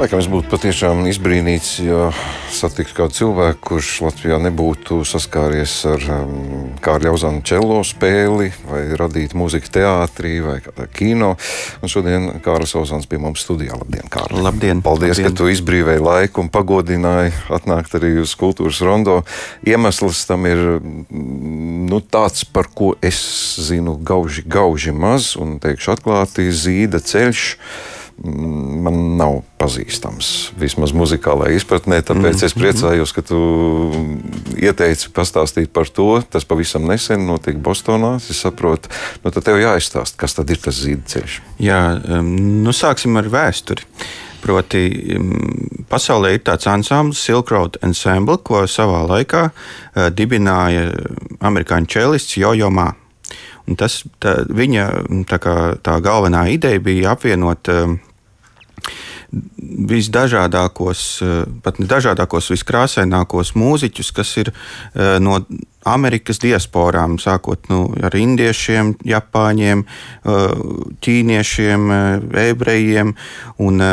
Laikam es būtu patiešām izbrīnīts, ja satiktu kādu cilvēku, kurš Latvijā nebūtu saskāries ar um, Kārļa Uzāna čelo spēli, vai radīt mūziku teātrī, vai kino. Un šodien Kārlis Uzāns bija mums studijā. Labdien, Kārli! Labdien! Paldies, labdien. ka tu izbrīvēji laiku un pagodināji atnākt arī uz kultūras rondo. Iemesls tam ir nu, tāds, par ko es zinu gauži, gauži maz, un teikšu atklāti, zīda ceļš man nav pazīstams. Vismaz muzikālajā izpratnē, tāpēc mm. es priecājos, ka tu ieteici pastāstīt par to. Tas pavisam nesen notika Bostonā. Es saprotu, nu tad tev jāizstāsta, kas tad ir tas zīdceļš. Jā, nu sāksim ar vēsturi. Proti, pasaulē ir tāds ansamblis, Silk Road Ensemble, ko savā laikā uh, dibināja amerikāņu čelists Jojo Mā. Un tas, tā, viņa tā, kā, tā galvenā ideja bija apvienot uh, visdažādākos, eh, pat ne dažādākos, viskrāsainākos mūziķus, kas ir eh, no Amerikas diasporām, sākot nu, ar indiešiem, japāņiem, ķīniešiem, ebrejiem un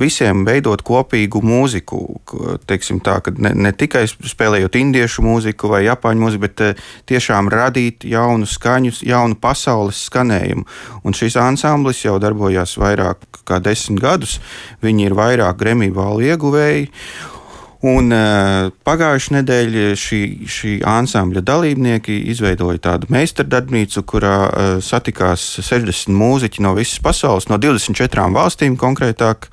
visiem veidot kopīgu mūziku. Teiksim tā, ne, ne tikai spēlējot indiešu mūziku vai japāņu mūziku, bet tiešām radīt jaunu skaņu, jaunu pasaules skanējumu. Un šis ansamblis jau darbojās vairāk kā desmit gadus. Viņi ir vairāk Grammy balvu ieguvēji. Un uh, pagājušā nedēļa šī, šī ansambļa dalībnieki izveidoja tādu meistardarbnīcu, kurā uh, satikās 60 mūziķi no visas pasaules, no 24 valstīm konkrētāk.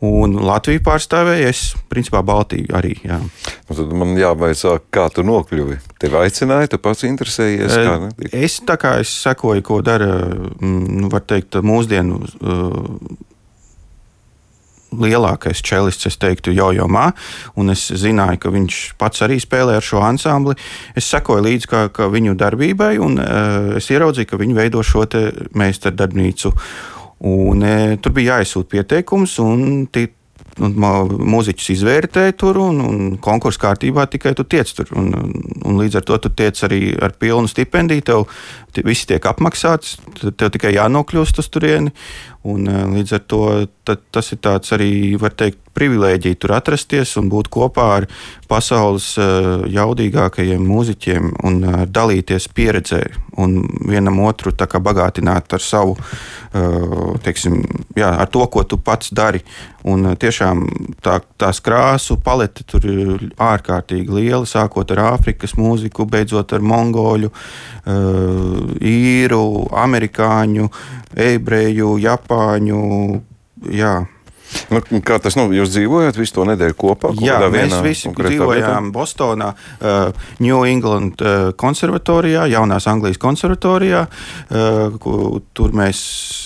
Un Latviju pārstāvēja es, principā, Baltiju arī. Jā. Nu, tad man jāvaicā, kā tu nokļuvi. Tev aicināja, tu pats interesējies? Kā, ne? es tā kā es sekoju, ko dara, mm, nu, var teikt, mūsdienu. Uh, lielākais čelists, es teiktu, Jojo Mā, un es zināju, ka viņš pats arī spēlē ar šo ansambli. Es sekoju līdzi kā, kā viņu darbībai, un uh, es ieraudzīju, ka viņi veido šo meistardarbnīcu. Un, e, tur bija jāizsūta pieteikums, un un mūziķus izvērtē tur, un, un konkursu kārtībā tikai tu tiec tur. Un, un līdz ar to tu tiec arī ar pilnu stipendiju. Tev viss tiek apmaksāts, tev tikai jānokļūst uz turieni. Un, eh, līdz ar to tas ir arī, var teikt, privilēģija tur atrasties un būt kopā ar pasaules eh, jaudīgākajiem mūziķiem un eh, dalīties pieredzē un vienam otru bagātināt ar savu, teiksim, jā, ar to, ko tu pats dari. Un tiešām tā, tās krāsu palete tur ir ārkārtīgi liela, sākot ar Āfrikas mūziku, beidzot ar mongoļu, īru, amerikāņu, ebreju, japāņu. Jā. Nu, kā tas nu, jūs dzīvojat visu to nedēļu kopā? Jā, mēs visi dzīvojām vietā? Bostonā, uh, New England uh, konservatorijā, Jaunās Anglijas konservatorijā. Uh, tur mēs,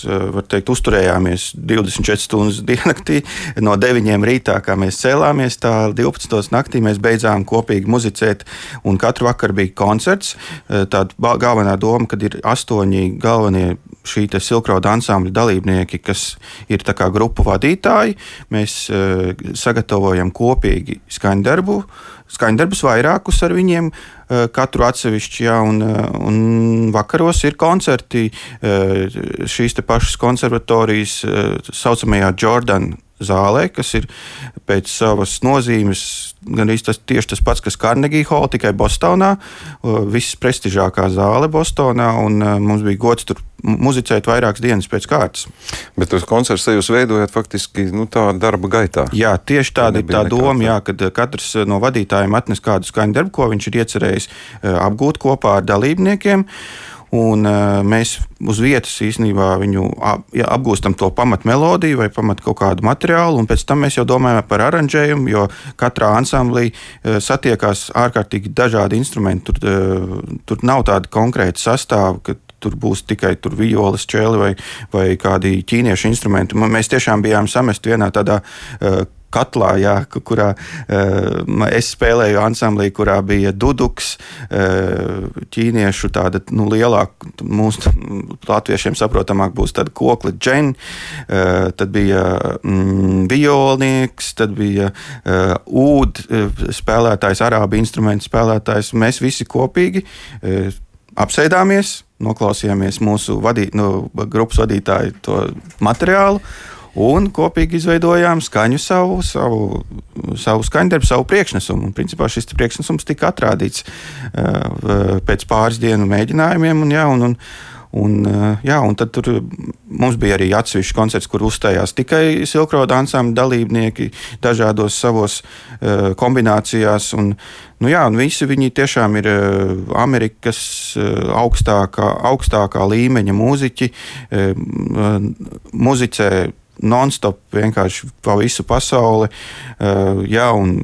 uh, var teikt, uzturējāmies 24 stundas diennaktī. No 9 rītā, kā mēs cēlāmies, tā 12 naktī mēs beidzām kopīgi muzicēt, un katru vakaru bija koncerts. Uh, tāda galvenā doma, kad ir astoņi galvenie šī silkroda ansambļa dalībnieki, kas ir grupu vadītāji. Mēs uh, sagatavojam kopīgi skaņdarbu, skaņdarbus vairākus ar viņiem, uh, katru atsevišķi. Jā, un, uh, un vakaros ir koncerti šīs pašas konservatorijas saucamajā Jordana zālē, kas ir pēc savas nozīmes gan tas, tieši tas pats, kas Carnegie Hall, tikai Bostonā. Viss prestižākā zāle Bostonā, un mums bija gods tur muzicēt vairākas dienas pēc kārtas. Bet tos koncertus jūs veidojat faktiski nu, tā darba gaitā. Jā, tieši tāda ir tā doma, jā, kad katrs no vadītājiem atnes kādu skaņu darbu, ko viņš ir iecerējis apgūt kopā ar dalībniekiem. Un, uh, mēs uz vietas īstenībā viņu ap, jā, apgūstam to pamatmelodiju vai pamat kaut kādu materiālu, un pēc tam mēs jau domājam par aranžējumu, jo katrā ansamblī uh, satiekās ārkārtīgi dažādi instrumenti. Tur, uh, tur nav tāda konkrēta sastāva, ka tur būs tikai tur violas, čēli vai, vai kādi ķīniešu instrumenti. Mēs tiešām bijām samesti vienā tādā uh, katlā, jā, kurā uh, es spēlēju ansamblī, kurā bija duduks, uh, ķīniešu tāda nu, lielāka, mūsu latviešiem saprotamāk būs tāda kokla džen, uh, tad bija mm, violnieks, tad bija ūd spēlētājs, arābu instrumentu spēlētājs. Mēs visi kopīgi apsēdāmies, noklausījāmies mūsu vadī, nu, grupas vadītāju to materiālu un kopīgi izveidojām skaņu savu, savu, savu skaņdarbu, savu priekšnesumu. Un, principā šis priekšnesums tika atrādīts uh, pēc pāris dienu mēģinājumiem. Un, jā, un, un, Un, eh, jā, un tad tur mums bija arī atsevišķs koncerts, kur uzstājās tikai silkroda ansambļa dalībnieki dažādos savos uh, kombinācijās. Un, nu jā, un visi viņi tiešām ir uh, Amerikas uh, augstākā, augstākā līmeņa mūziķi, muzicē non-stop vienkārši pa visu pasauli. Jā, un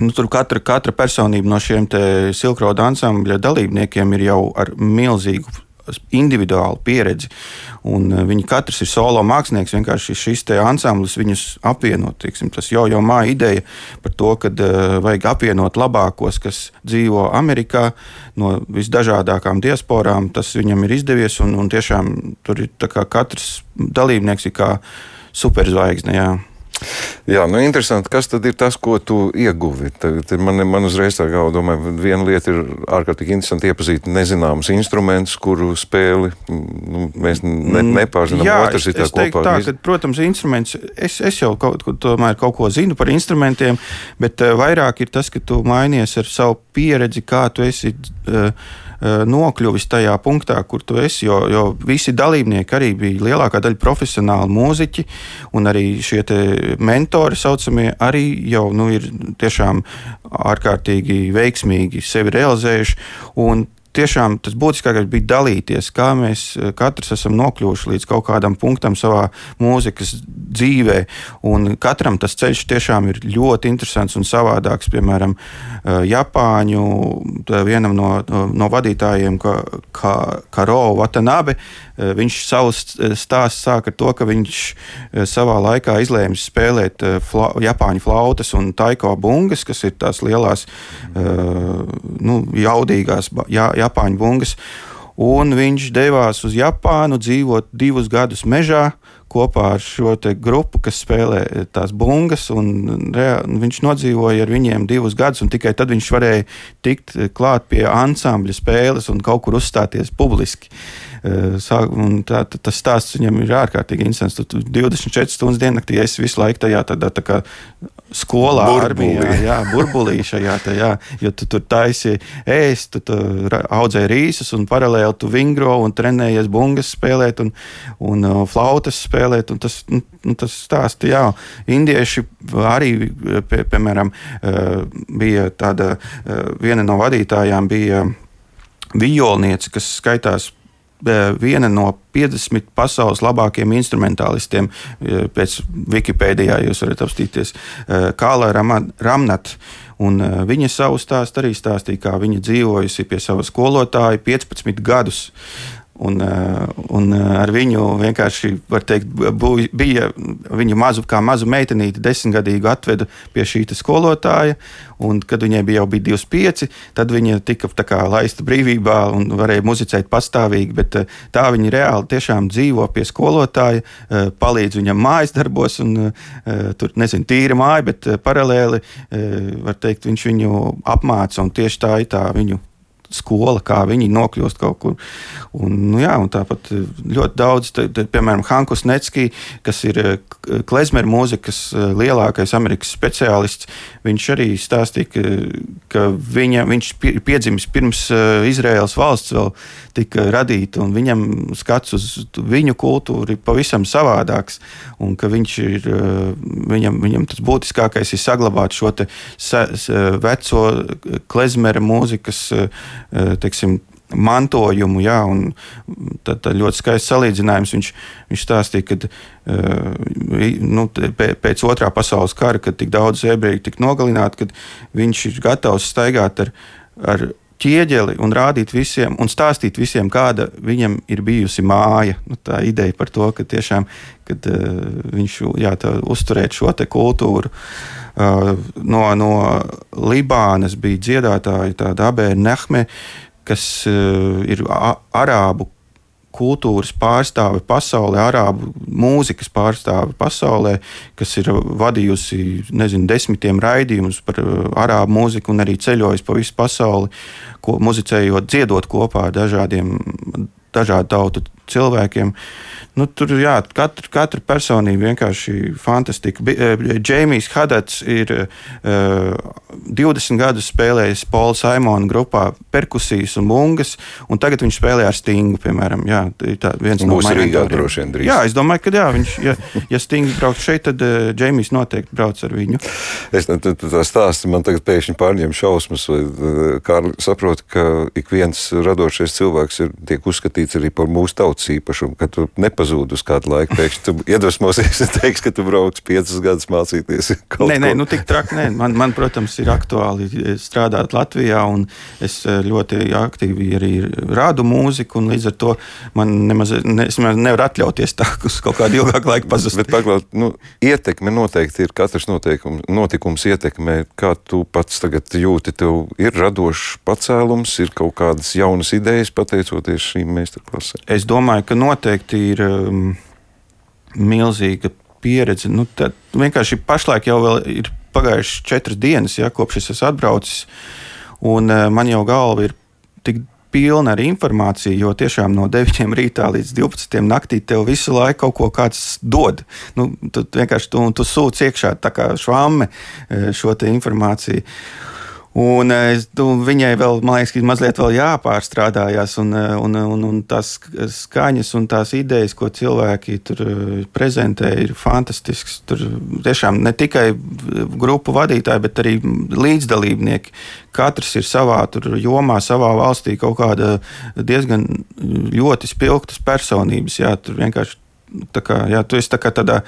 Nu, tur katra, katra personība no šiem silkroda ansambļa dalībniekiem ir jau ar milzīgu individuālu pieredzi. Un eh, viņi katrs ir solo mākslinieks. Vienkārši šis ansamblis viņus apvienot. Tiksim, tas jau jau māja ideja par to, ka uh, vajag apvienot labākos, kas dzīvo Amerikā, no visdažādākām diasporām. Tas viņam ir izdevies. Un, un tiešām tur ir katrs dalībnieks ir kā superzvaigzne. Jā. Jā, nu interesanti, kas tad ir tas, ko tu ieguvi? Tad man, man uzreiz tā kā domāju, viena lieta ir ārkārtīgi interesanti iepazīt nezināmus instrumentus, kuru spēli nu, mēs ne, mm, nepārzinām. Jā, otrs es, ir tā es kopā. Tā, ka, protams, instruments, es, es jau kaut, tomēr kaut ko zinu par instrumentiem, bet uh, vairāk ir tas, ka tu mainies ar savu pieredzi, kā tu esi. Uh, Eh, nokļuvis tajā punktā, kur tu esi. Jo, jo visi dalībnieki arī bija lielākā daļa profesionāli mūziķi, un arī šie mentori, saucamie, arī jau nu, ir tiešām ārkārtīgi veiksmīgi sevi realizējuši. Tiešām tas būtiskākais bija dalīties, kā mēs eh, katrs esam nokļuvuši līdz kaut kādam punktam savā mūzikas dzīvē. Un katram tas ceļš tiešām ir ļoti interesants un savādāks. Piemēram, eh, Japāņu vienam no, no vadītājiem, Karo Watanabe, Eh, viņš savu eh, stāstu sāk ar to, ka viņš savā laikā izlēma spēlēt fla, Japāņu flautas un taiko bungas, kas ir tās lielās, nu, jaudīgās jā, Japāņu bungas. Un viņš devās uz Japānu, dzīvot divus gadus mežā kopā ar šo grupu, kas spēlē tās bungas. Un, rea, viņš nodzīvoja ar viņiem divus gadus, un tikai tad viņš varēja tikt klāt pie ansambļa spēles un kaut kur uzstāties publiski. Uh, Tā, tas stāsts viņam ir ārkārtīgi interesants. Tu 24 stundas diennaktī esi visu laiku tajā tādā tā kā skolā, burbulī. armijā, jā, burbulī šajā te, jā, jo tu tur taisi ēst, tu, tu audzē rīsus un paralēli tu vingro un trenējies bungas spēlēt un, un uh, flautas spēlēt. Un tas, nu, nu tas stāsts, jā, indieši arī, pie, piemēram, uh, bija tāda, uh, viena no vadītājām bija violniece, kas skaitās viena no 50 pasaules labākajiem instrumentālistiem. E, pēc Wikipēdijā jūs varat apstīties e, Kāla Ramnat. Un e, viņa savu stāstu arī stāstīja, kā viņa dzīvojusi pie sava skolotāja 15 gadus. Un, eh, un eh, ar viņu vienkārši teikt, bija viņa mazu, kā mazu meitenīti, desmitgadīgu atvedu pie šī skolotāja. Un, kad viņai bija jau bija 25, tad viņa tika kā, laista brīvībā un varēja muzicēt pastāvīgi. Bet eh, tā viņa reāli tiešām dzīvo pie skolotāja, palīdz viņam mājas darbos. Un, tur nezinu, tīra māja, bet paralēli teikt, viņš viņu apmāca un tieši tā ir tā viņu skola, kā viņi nokļūst kaut kur. Un, nu, jā, un tāpat eh, ļoti daudz, te, te, piemēram, Hankus Netski, kas ir eh, klezmeru mūzikas eh, lielākais amerikāņu speciālists, viņš arī stāstīja, ka, ka viņa, viņš ir piedzimis pirms Izraēlas valsts vēl tika radīta, un viņam skats uz viņu kultūru ir pavisam savādāks, un ka viņš ir, viņam, viņam tas būtiskākais ir saglabāt šo te, se, se, veco klezmeru mūzikas teiksim, mantojumu. Jā, tad, tad ļoti skaists salīdzinājums. Viņš, viņš stāstīja, ka uh, nu, pēc otrā pasaules kara, kad tik daudz ebreju tika nogalināti, kad viņš ir gatavs staigāt ar, ar ķieģeli un rādīt visiem, un stāstīt visiem, kāda viņam ir bijusi māja. Nu, tā ideja par to, ka tiešām kad, uh, viņš jā, uzturēt šo kultūru. Uh, no, no Libānas bija dziedātāja, tāda Abēna Nehme, kas uh, ir arābu kultūras pārstāve pasaulē, arābu mūzikas pārstāve pasaulē, kas ir vadījusi nezinu, desmitiem raidījumus par uh, arābu mūziku un arī ceļojusi pa visu pasauli, ko, muzicējot, dziedot kopā ar dažādiem dažādu tautu cilvēkiem. Nu, tur jā, katra, katra personība vienkārši fantastika. Džeimijs Hadats ir uh, 20 gadus spēlējis Paula Simona grupā perkusijas un bungas, un tagad viņš spēlē ar Stingu, piemēram. Jā, tā viens no mūsu Rīgā droši vien drīz. Jā, es domāju, ka jā, viņš, ja, ja Stings brauc šeit, tad uh, Džeimijs noteikti brauc ar viņu. Es ne, tā stāstu man tagad pēkšņi pārņem šausmas, vai kā saprotu, ka ik viens radošais cilvēks ir, tiek uzskatīts arī par mūsu tautas īpašumu, ka tu nepazūd uz kādu laiku, pēkšņi tu iedvesmosies un teiks, ka tu brauc piecus gadus mācīties. Nē, nē, nu tik traki, nē. Man, man, protams, ir aktuāli strādāt Latvijā, un es eh, ļoti aktīvi arī rādu mūziku, un līdz ar to man nemaz, ne, es nevaru atļauties tā uz kaut kādu ilgāku laiku pazust. Bet, paklaut, nu, ietekme noteikti ir, katrs noteikums, notikums ietekmē, kā tu pats tagad jūti, tev ir radošs pacēlums, ir kaut kādas jaunas idejas pateicoties šīm meistarklasēm? Es domāju, ka noteikti ir um, milzīga pieredze. Nu, tad vienkārši pašlaik jau ir pagājušas četras dienas, ja, kopš es esmu atbraucis, un uh, man jau galva ir tik pilna ar informāciju, jo tiešām no 9 rītā līdz 12 naktī tev visu laiku kaut ko kāds dod. Nu, tu vienkārši tu, tu sūc iekšā tā kā švamme uh, šo informāciju. Un eh, es, tu, viņai vēl, man liekas, mazliet vēl jāpārstrādājās, un, eh, un, un, un tās skaņas un tās idejas, ko cilvēki tur eh, prezentē, ir fantastisks. Tur tiešām ne tikai grupu vadītāji, bet arī līdzdalībnieki. Katrs ir savā jomā, savā valstī kaut kāda diezgan ļoti spilgtas personības. Jā, tur vienkārši Tā kā, jā, tu esi tā tādā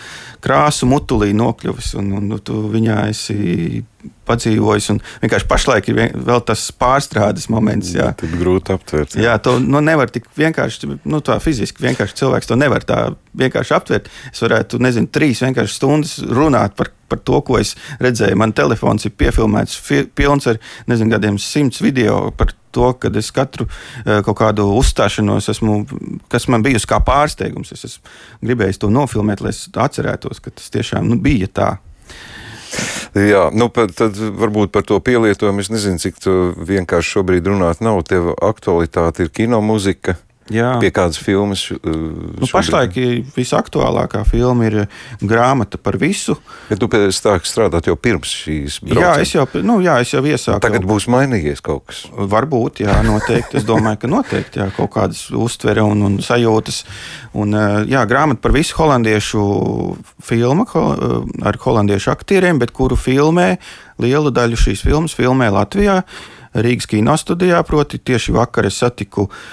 krāsu mutulī nokļuvis, un, un, un tu viņā esi padzīvojis. Vienkārši pašlaik ir vien, vēl tas pārstrādes moments. Jā, tad grūti aptvert. Jā, jā to nu, nevar tik vienkārši, nu, tā fiziski vienkārši cilvēks to nevar tā vienkārši aptvert. Es varētu, nezinu, trīs vienkārši stundas runāt par, par to, ko es redzēju. Man telefons ir piefilmēts, fi, pilns ar, nezinu, gadiem simts video par to, ka es katru eh, kaut kādu uzstāšanos esmu, kas man bijusi kā pārsteigums. Es esmu gribējis to nofilmēt, lai es atcerētos, ka tas tiešām nu, bija tā. Jā, nu, tad varbūt par to pielietojumu es nezinu, cik vienkārši šobrīd runāt nav. Tev aktualitāte ir kino mūzika. Jā. Pie kādas filmas? Uh, nu, pašlaik visaktuālākā filma ir grāmata par visu. Ja tu sāki strādāt jau pirms šīs braucienas. Jā, es jau, nu, jā, es jau iesāku. Tagad būs mainījies kaut kas. Varbūt, jā, noteikti. Es domāju, ka noteikti jā, kaut kādas uztvere un, un sajūtas. Un, uh, jā, grāmata par visu holandiešu filmu uh, ar holandiešu aktieriem, bet kuru filmē lielu daļu šīs filmas filmē Latvijā, Rīgas kinostudijā. Proti, tieši vakar es satiku uh,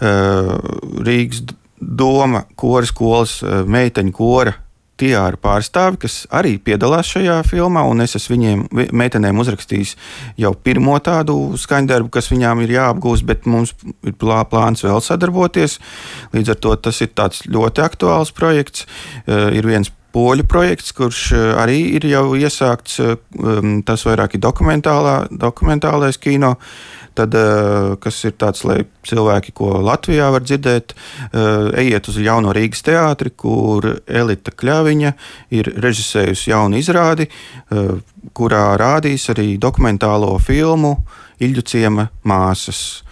Rīgas doma, koras skolas, eh, meiteņu kora tiāra pārstāvi, kas arī piedalās šajā filmā, un es esmu viņiem, meitenēm, uzrakstījis jau pirmo tādu skaņdarbu, kas viņām ir jāapgūst, bet mums ir plā, plāns vēl sadarboties. Līdz ar to tas ir ļoti aktuāls projekts. Eh, ir viens poļu projekts, kurš arī ir jau iesākts. Tas vairāk ir dokumentālais kino tad, eh, kas ir tāds, lai cilvēki, ko Latvijā var dzirdēt, eh, ejiet uz jauno Rīgas teātri, kur Elita Kļaviņa ir režisējusi jaunu izrādi, eh, kurā rādīs arī dokumentālo filmu Iļu ciema māsas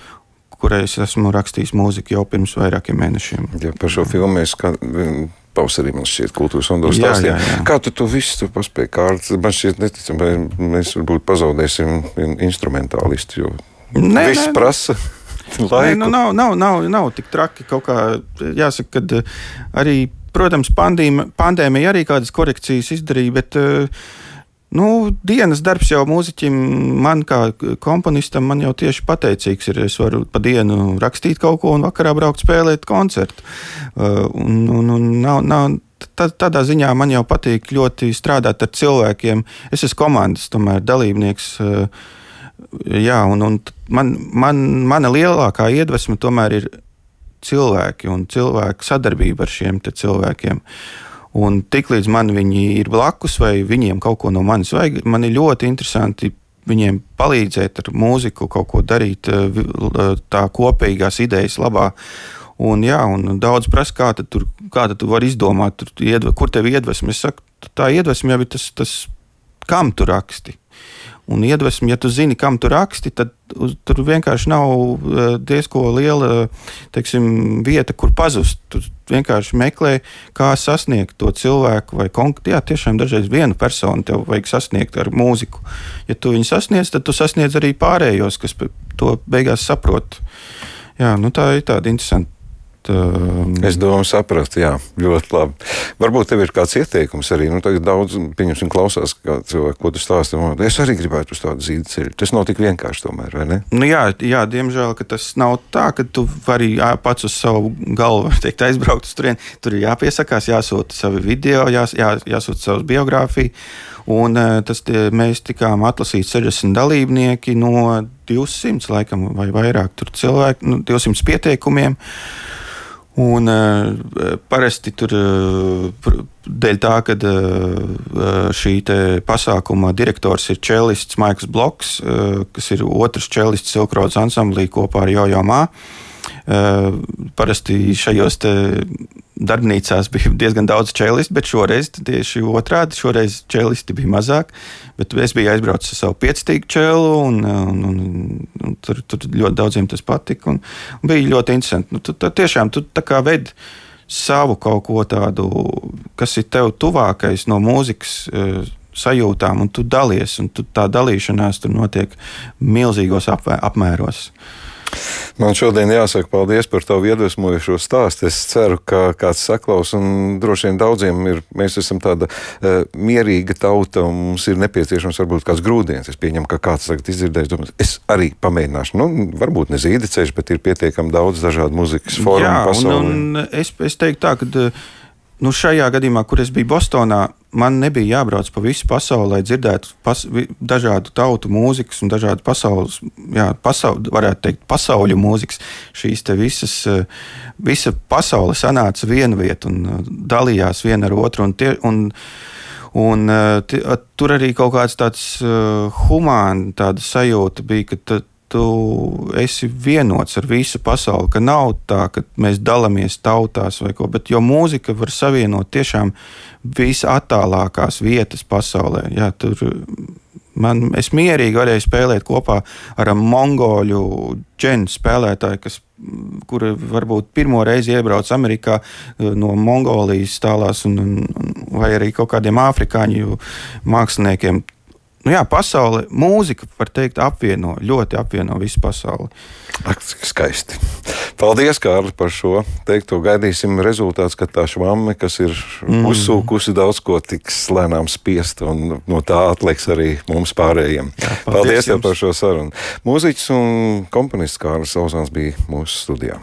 kurai es esmu rakstījis mūziku jau pirms vairākiem mēnešiem. Ja, par šo filmu mēs kā, pavasarī man šķiet, kultūras un dabas stāstījām. Kā tu to visu paspēji? Kā, man šķiet, neticami, mēs varbūt pazaudēsim instrumentālistu, jo Nē, Viss nē, prasa. Nē, nu, nav, nav, nav, nav tik traki. Kā, jāsaka, ka eh, arī, protams, pandēmija, pandēmija arī kādas korekcijas izdarīja, bet uh, Nu, dienas darbs jau mūziķim, man kā komponistam, man jau tieši pateicīgs ir. Es varu pa dienu rakstīt kaut ko un vakarā braukt spēlēt koncertu. Uh, un, un, un nav, nav, tā, tādā ziņā man jau patīk ļoti strādāt ar cilvēkiem. Es esmu komandas tomēr, dalībnieks. Uh, jā, un, un man, man, mana lielākā iedvesma tomēr ir cilvēki un cilvēku sadarbība ar šiem cilvēkiem. Un tiklīdz man viņi ir blakus, vai viņiem kaut ko no manis vajag, man ir ļoti interesanti viņiem palīdzēt ar mūziku, kaut ko darīt tā kopīgās idejas labā. Un, jā, un daudz prasa, kā tu, kā tu vari izdomāt, tur, iedve, kur tev iedvesma. Es saku, tā iedvesma jau ir tas, tas kam tu raksti. Un iedvesmu. Ja tu zini, kam tu raksti, tad tur vienkārši nav uh, diezko liela teiksim, vieta, kur pazust. Tu vienkārši meklē, kā sasniegt to cilvēku, vai konkrēti, jā, tiešām dažreiz vienu personu tev vajag sasniegt ar mūziku. Ja tu viņu sasniedz, tad tu sasniedz arī pārējos, kas to beigās saprot. Jā, nu tā ir tāda interesanta Um, es domāju, sapratu, jā, ļoti labi. Varbūt tev ir kāds ieteikums arī. Nu, tagad daudz, pieņemsim, klausās, kā cilvēki, ko tu stāsti. Es arī gribētu uz tādu zīdu ceļu. Tas nav tik vienkārši tomēr, vai ne? Nu, jā, jā, diemžēl tas nav tā, ka tu vari pats uz savu galvu teikt, aizbraukt uz turieni. Tur ir jāpiesakās, jāsūta savi video, jās, jā, jāsūta savas biogrāfiju. Un, eh, tas, tie, mēs tikām atlasīti 60 dalībnieki no 200 laikam, vai vairāk cilvēku, nu, 200 pieteikumiem. Un uh, parasti tur uh, dēļ tā, ka uh, šī pasākuma direktors ir čelists Maiks Bloks, kas ir otrs čelists Silkrodas ansamblī kopā ar Jojo Mā. Parasti šajos darbnīcās bija diezgan daudz čelistu, bet šoreiz tieši otrādi. Šoreiz čelisti bija mazāk, es biju aizbraucis ar savu piecīgu čelu, un, un, un, un tur, tur ļoti daudziem tas patika. Un, un bija ļoti interesanti. Nu, tu, tu, tiešām tu tā kā vedi savu kaut ko tādu, kas ir tev tuvākais no mūzikas. E, sajūtām, un tu dalies, un tu, tā dalīšanās tur notiek milzīgos apmēros. Man šodien jāsaka paldies par tavu iedvesmojošo stāstu. Es ceru, ka kāds saklaus, un droši vien daudziem ir. Mēs esam tāda uh, mierīga tauta, un mums ir nepieciešams varbūt kāds grūdienis. Es pieņemu, ka kāds tagad izdzirdēs, domās, es arī pamēģināšu. Nu, varbūt ne zīdeceļš, bet ir pietiekami daudz dažādu muzikas formu. Jā, un, un es, es teiktu tā, ka. Uh, nu, šajā gadījumā, kur es biju Bostonā, man nebija jābrauc pa visu pasauli, lai dzirdētu pas, dažādu tautu mūzikas un dažādu pasaules, jā, pasauli, varētu teikt, pasauļu mūzikas. Šīs visas, eh, visa pasaule sanāca vienu vietu un eh, dalījās viena ar otru. Un tie, un, Un, uh, tur arī kaut kāds tāds uh, humāns sajūta bija, ka tu esi vienots ar visu pasauli, ka nav tā, ka mēs dalāmies tautās vai ko, bet jo mūzika var savienot tiešām visattālākās vietas pasaulē. Jā, tur, Man, es mierīgi varēju spēlēt kopā ar mongoļu dženu spēlētāju, kas, kuri varbūt pirmo reizi iebrauc Amerikā no Mongolijas tālās, un, un, vai arī kaut kādiem afrikāņu māksliniekiem nu jā, pasaule, mūzika, var teikt, apvieno, ļoti apvieno visu pasauli. Ak, cik skaisti. Paldies, Kārli, par šo teikto. Gaidīsim rezultātus, kad tā švāme, kas ir mm. uzsūkusi daudz ko, tiks lēnām spiest, un no tā atliks arī mums pārējiem. Jā, paldies paldies tev par šo sarunu. Mūziķis un komponists Kārlis Ozāns bija mūsu studijā.